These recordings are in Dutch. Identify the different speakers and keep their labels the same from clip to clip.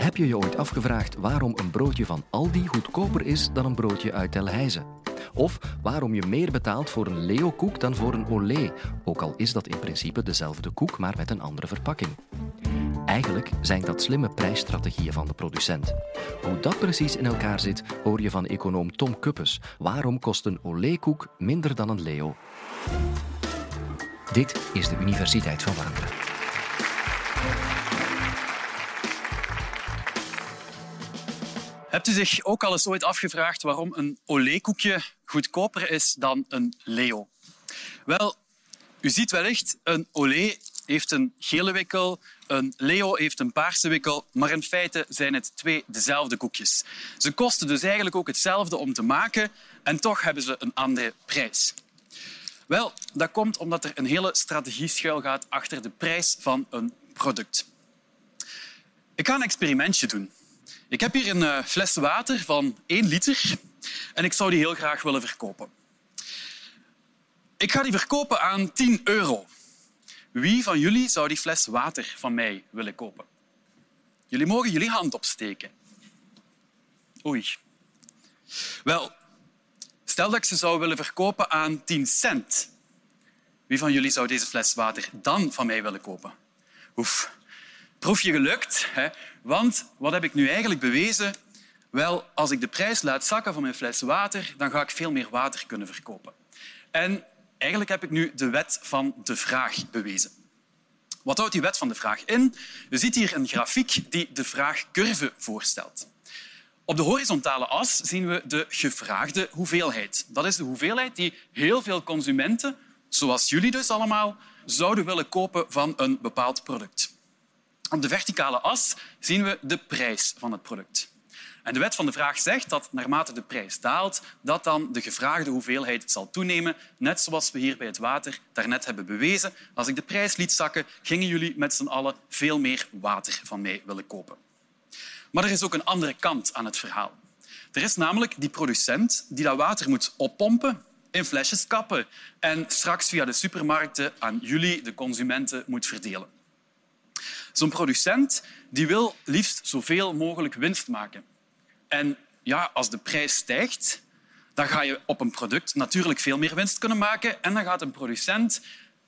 Speaker 1: Heb je je ooit afgevraagd waarom een broodje van Aldi goedkoper is dan een broodje uit Telheize? Of waarom je meer betaalt voor een Leo-koek dan voor een Olé, ook al is dat in principe dezelfde koek, maar met een andere verpakking? Eigenlijk zijn dat slimme prijsstrategieën van de producent. Hoe dat precies in elkaar zit, hoor je van econoom Tom Kuppes. Waarom kost een Olé-koek minder dan een Leo? Dit is de Universiteit van Vlaanderen.
Speaker 2: Hebt u zich ook al eens ooit afgevraagd waarom een Olé-koekje goedkoper is dan een Leo? Wel, u ziet wellicht, een Olé heeft een gele wikkel, een Leo heeft een paarse wikkel, maar in feite zijn het twee dezelfde koekjes. Ze kosten dus eigenlijk ook hetzelfde om te maken en toch hebben ze een andere prijs. Wel, dat komt omdat er een hele strategie schuilgaat achter de prijs van een product. Ik ga een experimentje doen. Ik heb hier een eh, fles water van 1 liter en ik zou die heel graag willen verkopen. Ik ga die verkopen aan 10 euro. Wie van jullie zou die fles water van mij willen kopen? Jullie mogen jullie hand opsteken. Oei. Wel, stel dat ik ze zou willen verkopen aan 10 cent. Wie van jullie zou deze fles water dan van mij willen kopen? Oef, proefje gelukt. Hè? Want wat heb ik nu eigenlijk bewezen? Wel, als ik de prijs laat zakken van mijn fles water, dan ga ik veel meer water kunnen verkopen. En eigenlijk heb ik nu de wet van de vraag bewezen. Wat houdt die wet van de vraag in? Je ziet hier een grafiek die de vraagcurve voorstelt. Op de horizontale as zien we de gevraagde hoeveelheid. Dat is de hoeveelheid die heel veel consumenten, zoals jullie dus allemaal, zouden willen kopen van een bepaald product. Op de verticale as zien we de prijs van het product. En de wet van de vraag zegt dat naarmate de prijs daalt, dat dan de gevraagde hoeveelheid zal toenemen, net zoals we hier bij het water daarnet hebben bewezen. Als ik de prijs liet zakken, gingen jullie met z'n allen veel meer water van mij willen kopen. Maar er is ook een andere kant aan het verhaal. Er is namelijk die producent die dat water moet oppompen, in flesjes kappen en straks via de supermarkten aan jullie, de consumenten, moet verdelen. Zo'n producent die wil liefst zoveel mogelijk winst maken. En ja, als de prijs stijgt, dan ga je op een product natuurlijk veel meer winst kunnen maken en dan gaat een producent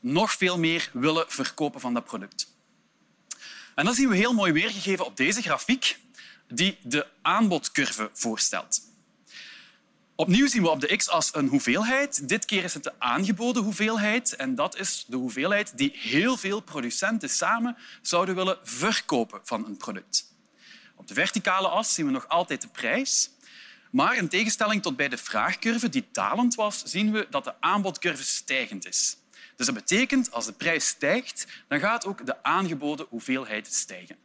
Speaker 2: nog veel meer willen verkopen van dat product. En dat zien we heel mooi weergegeven op deze grafiek, die de aanbodcurve voorstelt. Opnieuw zien we op de x-as een hoeveelheid. Dit keer is het de aangeboden hoeveelheid. En dat is de hoeveelheid die heel veel producenten samen zouden willen verkopen van een product. Op de verticale as zien we nog altijd de prijs. Maar in tegenstelling tot bij de vraagcurve, die dalend was, zien we dat de aanbodcurve stijgend is. Dus dat betekent, als de prijs stijgt, dan gaat ook de aangeboden hoeveelheid stijgen.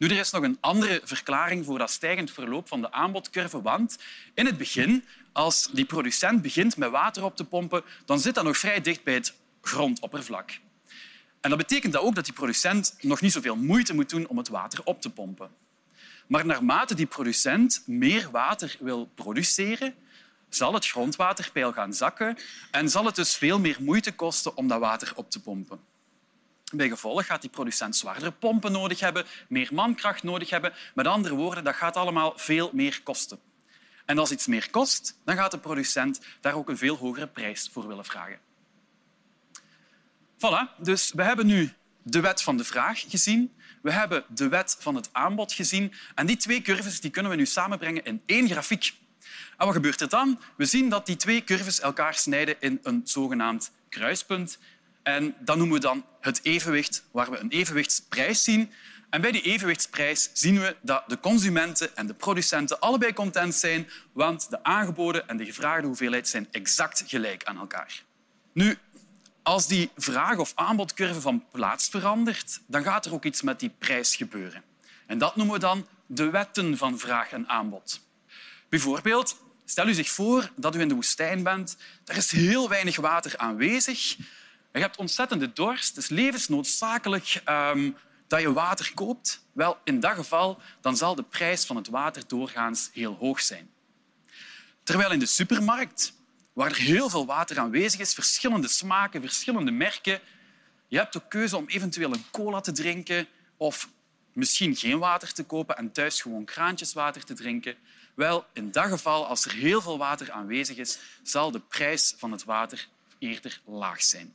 Speaker 2: Nu, er is nog een andere verklaring voor dat stijgend verloop van de aanbodcurve. Want in het begin, als die producent begint met water op te pompen, dan zit dat nog vrij dicht bij het grondoppervlak. En dat betekent ook dat die producent nog niet zoveel moeite moet doen om het water op te pompen. Maar naarmate die producent meer water wil produceren, zal het grondwaterpeil gaan zakken en zal het dus veel meer moeite kosten om dat water op te pompen. Bij gevolg gaat die producent zwaardere pompen nodig hebben, meer mankracht nodig hebben. Met andere woorden, dat gaat allemaal veel meer kosten. En als iets meer kost, dan gaat de producent daar ook een veel hogere prijs voor willen vragen. Voilà, dus we hebben nu de wet van de vraag gezien. We hebben de wet van het aanbod gezien. En die twee curves die kunnen we nu samenbrengen in één grafiek. En wat gebeurt er dan? We zien dat die twee curves elkaar snijden in een zogenaamd kruispunt. En dat noemen we dan het evenwicht, waar we een evenwichtsprijs zien. En bij die evenwichtsprijs zien we dat de consumenten en de producenten allebei content zijn, want de aangeboden en de gevraagde hoeveelheid zijn exact gelijk aan elkaar. Nu, als die vraag- of aanbodcurve van plaats verandert, dan gaat er ook iets met die prijs gebeuren. En dat noemen we dan de wetten van vraag en aanbod. Bijvoorbeeld, stel u zich voor dat u in de woestijn bent. Er is heel weinig water aanwezig. Je hebt ontzettende dorst. Het is levensnoodzakelijk um, dat je water koopt. Wel, in dat geval dan zal de prijs van het water doorgaans heel hoog zijn. Terwijl in de supermarkt waar er heel veel water aanwezig is, verschillende smaken, verschillende merken. Je hebt ook keuze om eventueel een cola te drinken of misschien geen water te kopen en thuis gewoon kraantjeswater te drinken? Wel, in dat geval, als er heel veel water aanwezig is, zal de prijs van het water eerder laag zijn.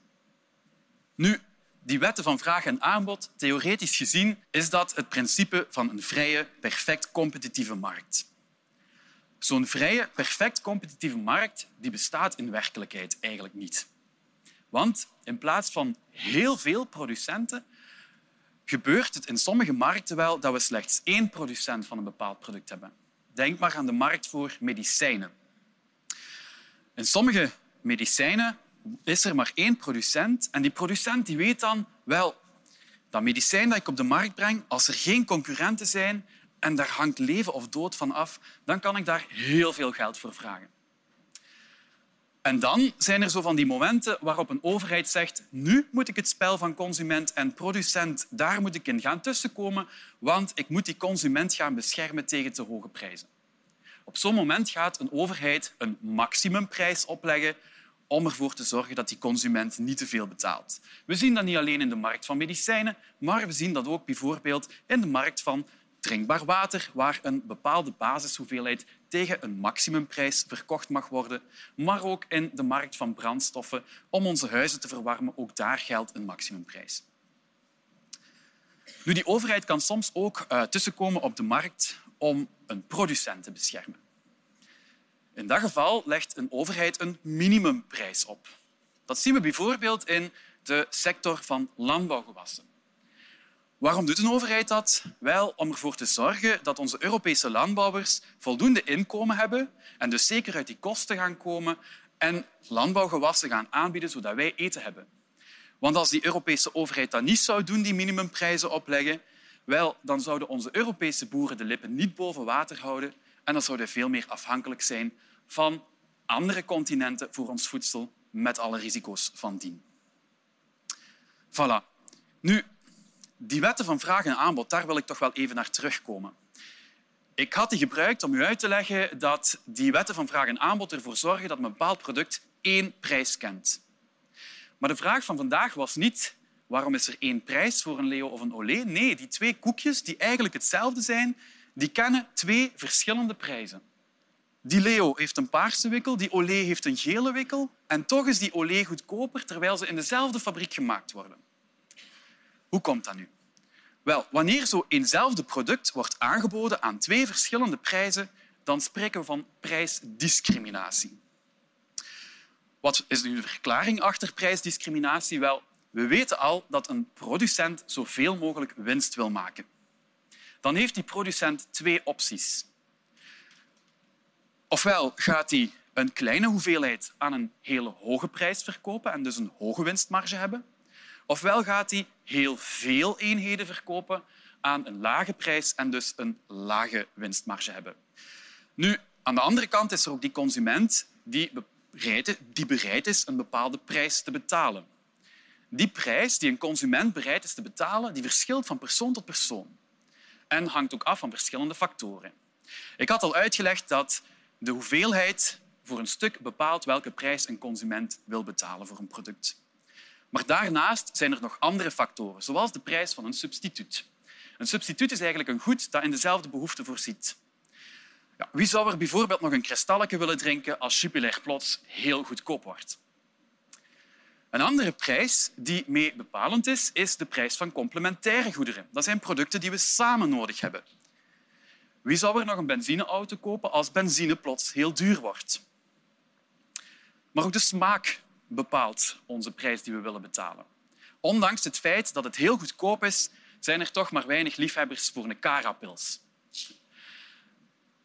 Speaker 2: Nu, die wetten van vraag en aanbod, theoretisch gezien, is dat het principe van een vrije, perfect competitieve markt. Zo'n vrije, perfect competitieve markt die bestaat in werkelijkheid eigenlijk niet. Want in plaats van heel veel producenten gebeurt het in sommige markten wel dat we slechts één producent van een bepaald product hebben. Denk maar aan de markt voor medicijnen. In sommige medicijnen is er maar één producent en die producent die weet dan wel dat medicijn dat ik op de markt breng, als er geen concurrenten zijn en daar hangt leven of dood van af, dan kan ik daar heel veel geld voor vragen. En dan zijn er zo van die momenten waarop een overheid zegt nu moet ik het spel van consument en producent, daar moet ik in gaan tussenkomen, want ik moet die consument gaan beschermen tegen te hoge prijzen. Op zo'n moment gaat een overheid een maximumprijs opleggen om ervoor te zorgen dat die consument niet te veel betaalt. We zien dat niet alleen in de markt van medicijnen, maar we zien dat ook bijvoorbeeld in de markt van drinkbaar water, waar een bepaalde basishoeveelheid tegen een maximumprijs verkocht mag worden, maar ook in de markt van brandstoffen om onze huizen te verwarmen. Ook daar geldt een maximumprijs. Nu, die overheid kan soms ook uh, tussenkomen op de markt om een producent te beschermen. In dat geval legt een overheid een minimumprijs op. Dat zien we bijvoorbeeld in de sector van landbouwgewassen. Waarom doet een overheid dat? Wel, om ervoor te zorgen dat onze Europese landbouwers voldoende inkomen hebben en dus zeker uit die kosten gaan komen en landbouwgewassen gaan aanbieden zodat wij eten hebben. Want als die Europese overheid dat niet zou doen, die minimumprijzen opleggen, wel, dan zouden onze Europese boeren de lippen niet boven water houden en dan zouden veel meer afhankelijk zijn van andere continenten voor ons voedsel, met alle risico's van dien. Voilà. Nu, die wetten van vraag en aanbod, daar wil ik toch wel even naar terugkomen. Ik had die gebruikt om u uit te leggen dat die wetten van vraag en aanbod ervoor zorgen dat een bepaald product één prijs kent. Maar de vraag van vandaag was niet waarom is er één prijs voor een Leo of een Olé. Nee, die twee koekjes die eigenlijk hetzelfde zijn, die kennen twee verschillende prijzen. Die Leo heeft een paarse wikkel, die Olé heeft een gele wikkel en toch is die Olé goedkoper terwijl ze in dezelfde fabriek gemaakt worden. Hoe komt dat nu? Wel, wanneer zo eenzelfde product wordt aangeboden aan twee verschillende prijzen, dan spreken we van prijsdiscriminatie. Wat is nu de verklaring achter prijsdiscriminatie? Wel, we weten al dat een producent zoveel mogelijk winst wil maken. Dan heeft die producent twee opties. Ofwel gaat hij een kleine hoeveelheid aan een hele hoge prijs verkopen en dus een hoge winstmarge hebben. Ofwel gaat hij heel veel eenheden verkopen aan een lage prijs en dus een lage winstmarge hebben. Nu, aan de andere kant is er ook die consument die bereid, die bereid is een bepaalde prijs te betalen. Die prijs die een consument bereid is te betalen, die verschilt van persoon tot persoon en hangt ook af van verschillende factoren. Ik had al uitgelegd dat de hoeveelheid voor een stuk bepaalt welke prijs een consument wil betalen voor een product. Maar daarnaast zijn er nog andere factoren, zoals de prijs van een substituut. Een substituut is eigenlijk een goed dat in dezelfde behoefte voorziet. Ja, wie zou er bijvoorbeeld nog een kristalletje willen drinken als Jupiler plots heel goedkoop wordt? Een andere prijs die mee bepalend is, is de prijs van complementaire goederen. Dat zijn producten die we samen nodig hebben. Wie zou er nog een benzineauto kopen als benzine plots heel duur wordt? Maar ook de smaak bepaalt onze prijs die we willen betalen. Ondanks het feit dat het heel goedkoop is, zijn er toch maar weinig liefhebbers voor een carapils.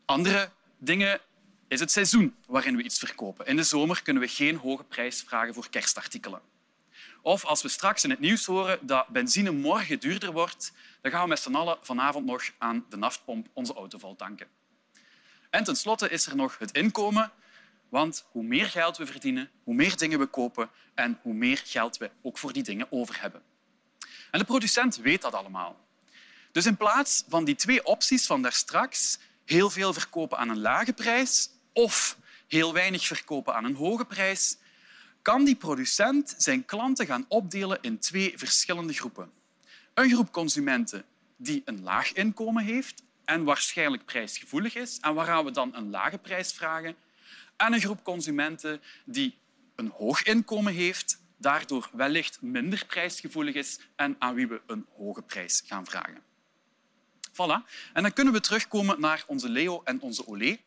Speaker 2: Andere dingen is het seizoen waarin we iets verkopen. In de zomer kunnen we geen hoge prijs vragen voor kerstartikelen. Of als we straks in het nieuws horen dat benzine morgen duurder wordt, dan gaan we met z'n allen vanavond nog aan de naftpomp onze auto vol tanken. En tenslotte is er nog het inkomen, want hoe meer geld we verdienen, hoe meer dingen we kopen en hoe meer geld we ook voor die dingen over hebben. En de producent weet dat allemaal. Dus in plaats van die twee opties van daarstraks, heel veel verkopen aan een lage prijs of heel weinig verkopen aan een hoge prijs, kan die producent zijn klanten gaan opdelen in twee verschillende groepen. Een groep consumenten die een laag inkomen heeft en waarschijnlijk prijsgevoelig is en waaraan we dan een lage prijs vragen. En een groep consumenten die een hoog inkomen heeft, daardoor wellicht minder prijsgevoelig is en aan wie we een hoge prijs gaan vragen. Voilà. En dan kunnen we terugkomen naar onze Leo en onze Olé.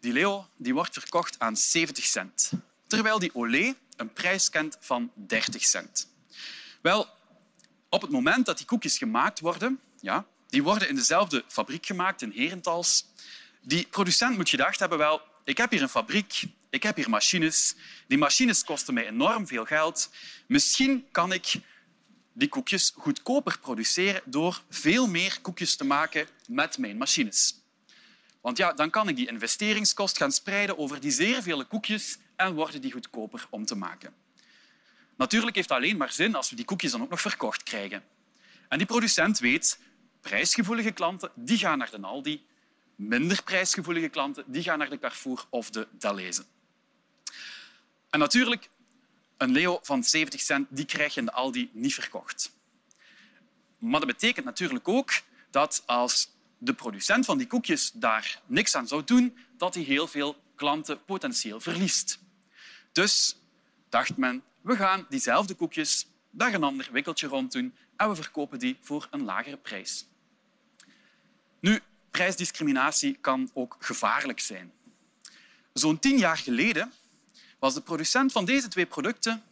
Speaker 2: Die Leo die wordt verkocht aan 70 cent, terwijl die Olé een prijs kent van 30 cent. Wel, op het moment dat die koekjes gemaakt worden, ja, die worden in dezelfde fabriek gemaakt in Herentals. Die producent moet gedacht hebben, wel, ik heb hier een fabriek, ik heb hier machines. Die machines kosten mij enorm veel geld. Misschien kan ik die koekjes goedkoper produceren door veel meer koekjes te maken met mijn machines. Want ja, dan kan ik die investeringskost gaan spreiden over die zeer vele koekjes en worden die goedkoper om te maken. Natuurlijk heeft het alleen maar zin als we die koekjes dan ook nog verkocht krijgen. En die producent weet, prijsgevoelige klanten die gaan naar de Aldi, minder prijsgevoelige klanten die gaan naar de Carrefour of de Deleuze. En natuurlijk, een Leo van 70 cent die krijg je in de Aldi niet verkocht. Maar dat betekent natuurlijk ook dat als de producent van die koekjes daar niks aan zou doen, dat hij heel veel klanten potentieel verliest. Dus dacht men, we gaan diezelfde koekjes daar een ander wikkeltje rond doen en we verkopen die voor een lagere prijs. Nu, prijsdiscriminatie kan ook gevaarlijk zijn. Zo'n tien jaar geleden was de producent van deze twee producten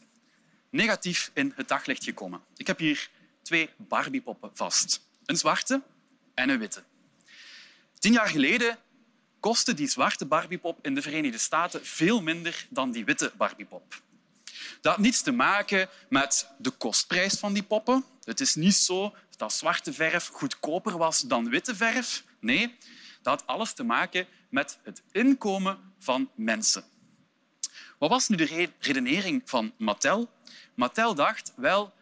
Speaker 2: negatief in het daglicht gekomen. Ik heb hier twee Barbiepoppen vast. Een zwarte en een witte. Tien jaar geleden kostte die zwarte Barbiepop in de Verenigde Staten veel minder dan die witte Barbiepop. Dat had niets te maken met de kostprijs van die poppen. Het is niet zo dat zwarte verf goedkoper was dan witte verf. Nee, dat had alles te maken met het inkomen van mensen. Wat was nu de redenering van Mattel? Mattel dacht, wel,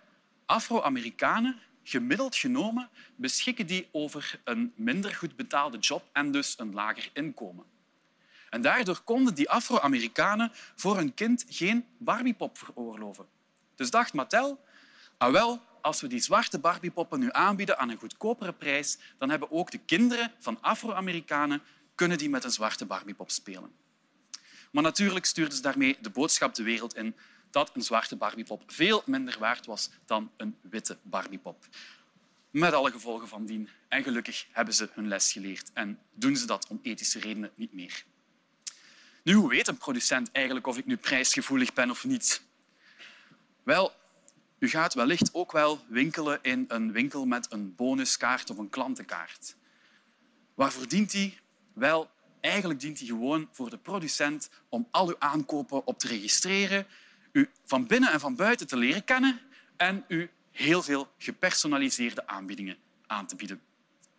Speaker 2: Afro-Amerikanen, gemiddeld genomen, beschikken die over een minder goed betaalde job en dus een lager inkomen. En daardoor konden die Afro-Amerikanen voor hun kind geen Barbiepop veroorloven. Dus dacht Mattel, ah wel, als we die zwarte Barbiepoppen nu aanbieden aan een goedkopere prijs, dan hebben ook de kinderen van Afro-Amerikanen kunnen die met een zwarte Barbiepop spelen. Maar natuurlijk stuurden ze daarmee de boodschap de wereld in dat een zwarte Barbiepop veel minder waard was dan een witte Barbiepop. Met alle gevolgen van dien. En gelukkig hebben ze hun les geleerd en doen ze dat om ethische redenen niet meer. Nu, hoe weet een producent eigenlijk of ik nu prijsgevoelig ben of niet? Wel, u gaat wellicht ook wel winkelen in een winkel met een bonuskaart of een klantenkaart. Waarvoor dient die? Wel, eigenlijk dient die gewoon voor de producent om al uw aankopen op te registreren, u van binnen en van buiten te leren kennen en u heel veel gepersonaliseerde aanbiedingen aan te bieden.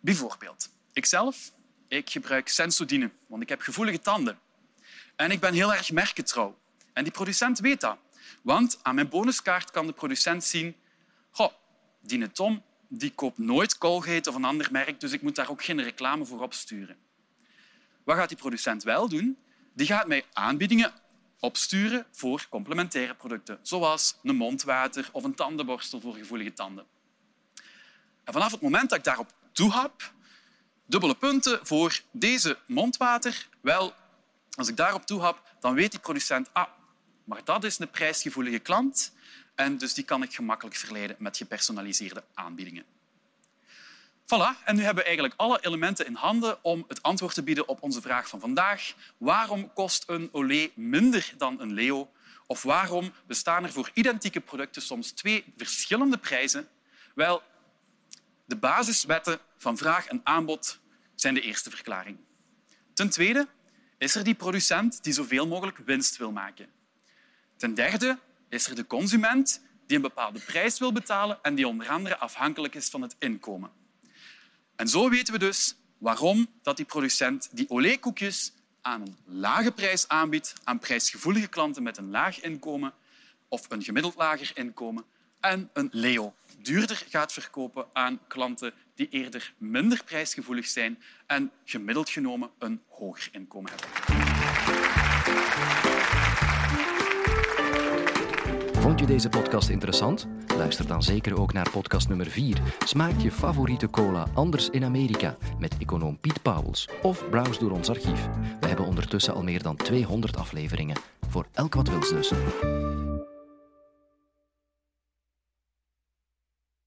Speaker 2: Bijvoorbeeld, ikzelf ik gebruik Sensodyne, want ik heb gevoelige tanden. En ik ben heel erg merkentrouw. En die producent weet dat. Want aan mijn bonuskaart kan de producent zien... Goh, die Tom die koopt nooit Colgate of een ander merk, dus ik moet daar ook geen reclame voor opsturen. Wat gaat die producent wel doen? Die gaat mij aanbiedingen opsturen voor complementaire producten, zoals een mondwater of een tandenborstel voor gevoelige tanden. En vanaf het moment dat ik daarop toehap, dubbele punten voor deze mondwater, wel, als ik daarop toehap, dan weet die producent, ah, maar dat is een prijsgevoelige klant en dus die kan ik gemakkelijk verleiden met gepersonaliseerde aanbiedingen. Voilà, en nu hebben we eigenlijk alle elementen in handen om het antwoord te bieden op onze vraag van vandaag. Waarom kost een Olé minder dan een Leo? Of waarom bestaan er voor identieke producten soms twee verschillende prijzen? Wel, de basiswetten van vraag en aanbod zijn de eerste verklaring. Ten tweede is er die producent die zoveel mogelijk winst wil maken. Ten derde is er de consument die een bepaalde prijs wil betalen en die onder andere afhankelijk is van het inkomen. En zo weten we dus waarom dat die producent die Olé-koekjes aan een lage prijs aanbiedt aan prijsgevoelige klanten met een laag inkomen of een gemiddeld lager inkomen en een Leo duurder gaat verkopen aan klanten die eerder minder prijsgevoelig zijn en gemiddeld genomen een hoger inkomen hebben.
Speaker 1: Vond je deze podcast interessant? Luister dan zeker ook naar podcast nummer 4. Smaakt je favoriete cola anders in Amerika? Met econoom Piet Pauwels. Of browse door ons archief. We hebben ondertussen al meer dan 200 afleveringen. Voor elk wat wils dus.